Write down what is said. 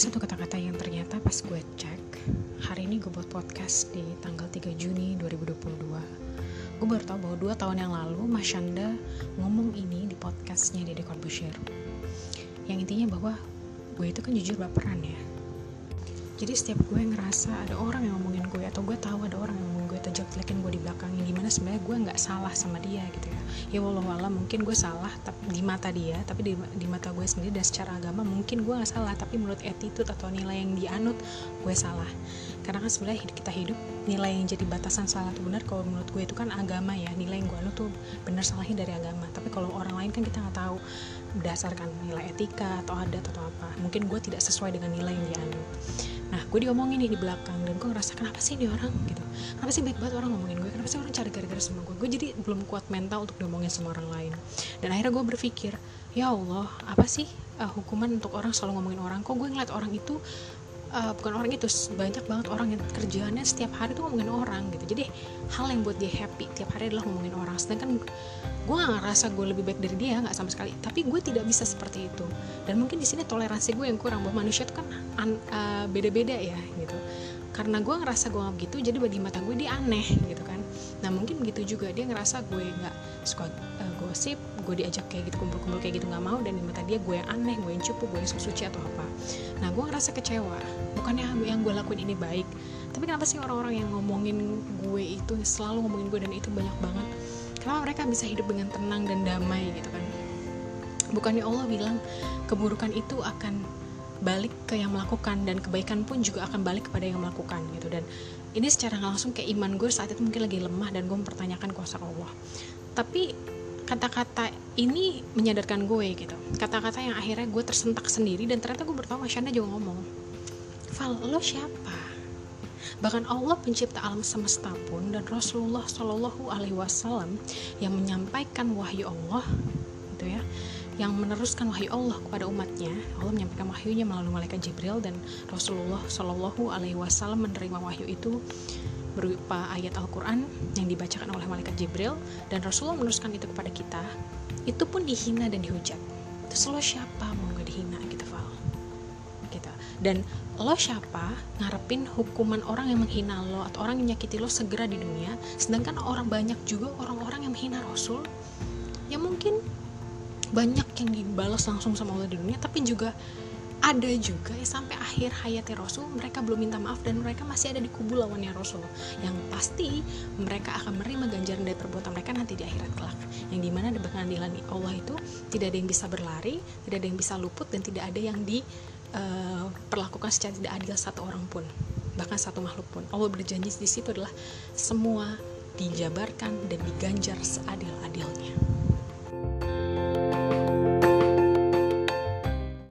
satu kata-kata yang ternyata pas gue cek hari ini gue buat podcast di tanggal 3 Juni 2022 gue baru tahu bahwa dua tahun yang lalu Mas Shanda ngomong ini di podcastnya Deddy Corbusier. Yang intinya bahwa gue itu kan jujur baperan ya. Jadi setiap gue ngerasa ada orang yang ngomongin gue atau gue tahu ada orang yang ngomongin gue atau jelek-jelekin gue di belakang yang di mana sebenarnya gue nggak salah sama dia gitu ya ya walau mungkin gue salah tapi di mata dia tapi di, di mata gue sendiri dan secara agama mungkin gue nggak salah tapi menurut attitude atau nilai yang dianut gue salah. Karena kan sebenarnya kita hidup nilai yang jadi batasan salah atau benar kalau menurut gue itu kan agama ya nilai yang gue anut tuh benar salahnya dari agama. Tapi kalau orang lain kan kita nggak tahu berdasarkan nilai etika atau adat atau apa mungkin gue tidak sesuai dengan nilai yang dianut nah gue diomongin nih di belakang dan gue ngerasa kenapa sih ini orang? Gitu. Kenapa sih baik banget orang ngomongin gue kenapa sih orang cari gara-gara sama gue gue jadi belum kuat mental untuk diomongin sama orang lain. Dan akhirnya gue berpikir ya Allah apa sih uh, hukuman untuk orang selalu ngomongin orang? Kok gue ngeliat orang itu uh, bukan orang itu banyak banget orang yang kerjaannya setiap hari tuh ngomongin orang gitu. Jadi hal yang buat dia happy tiap hari adalah ngomongin orang. Sedangkan gue gak ngerasa gue lebih baik dari dia nggak sama sekali. Tapi gue tidak bisa seperti itu. Dan mungkin di sini toleransi gue yang kurang bahwa manusia itu kan uh, beda-beda ya gitu. Karena gue ngerasa gue gak begitu jadi bagi mata gue dia aneh gitu kan nah mungkin begitu juga. Dia ngerasa gue nggak suka uh, gosip gue diajak kayak gitu kumpul-kumpul kayak gitu nggak mau dan di mata dia gue yang aneh gue yang cupu gue yang suci atau apa. Nah gue ngerasa kecewa. Bukannya yang gue lakuin ini baik tapi kenapa sih orang-orang yang ngomongin gue itu selalu ngomongin gue dan itu banyak banget? Kenapa mereka bisa hidup dengan tenang dan damai gitu kan? Bukannya Allah bilang keburukan itu akan balik ke yang melakukan dan kebaikan pun juga akan balik kepada yang melakukan gitu. Dan ini secara langsung kayak iman gue saat itu mungkin lagi lemah dan gue mempertanyakan kuasa Allah. Tapi kata-kata ini menyadarkan gue gitu. Kata-kata yang akhirnya gue tersentak sendiri dan ternyata gue bertahu Masyanda juga ngomong Val lo siapa? Bahkan Allah pencipta alam semesta pun dan Rasulullah Shallallahu Alaihi Wasallam yang menyampaikan wahyu Allah gitu ya yang meneruskan wahyu Allah kepada umatnya. Allah menyampaikan wahyunya melalui malaikat Jibril dan Rasulullah Shallallahu Alaihi Wasallam menerima wahyu itu berupa ayat Al-Quran yang dibacakan oleh malaikat Jibril dan Rasulullah meneruskan itu kepada kita. Itu pun dihina dan dihujat. Terus lo siapa? Mau gak dihina gitu Val? Gitu. Dan lo siapa? Ngarepin hukuman orang yang menghina lo atau orang yang nyakiti lo segera di dunia sedangkan orang banyak juga orang-orang yang menghina Rasul. Yang mungkin banyak yang dibalas langsung sama Allah di dunia tapi juga ada juga ya sampai akhir hayatnya Rasul mereka belum minta maaf dan mereka masih ada di kubu lawannya Rasul. Yang pasti mereka akan menerima ganjaran dari perbuatan mereka nanti di akhirat kelak. Yang di mana di pengadilan Allah itu tidak ada yang bisa berlari tidak ada yang bisa luput dan tidak ada yang diperlakukan uh, secara tidak adil satu orang pun. Bahkan satu makhluk pun. Allah berjanji di situ adalah semua dijabarkan dan diganjar seadil-adil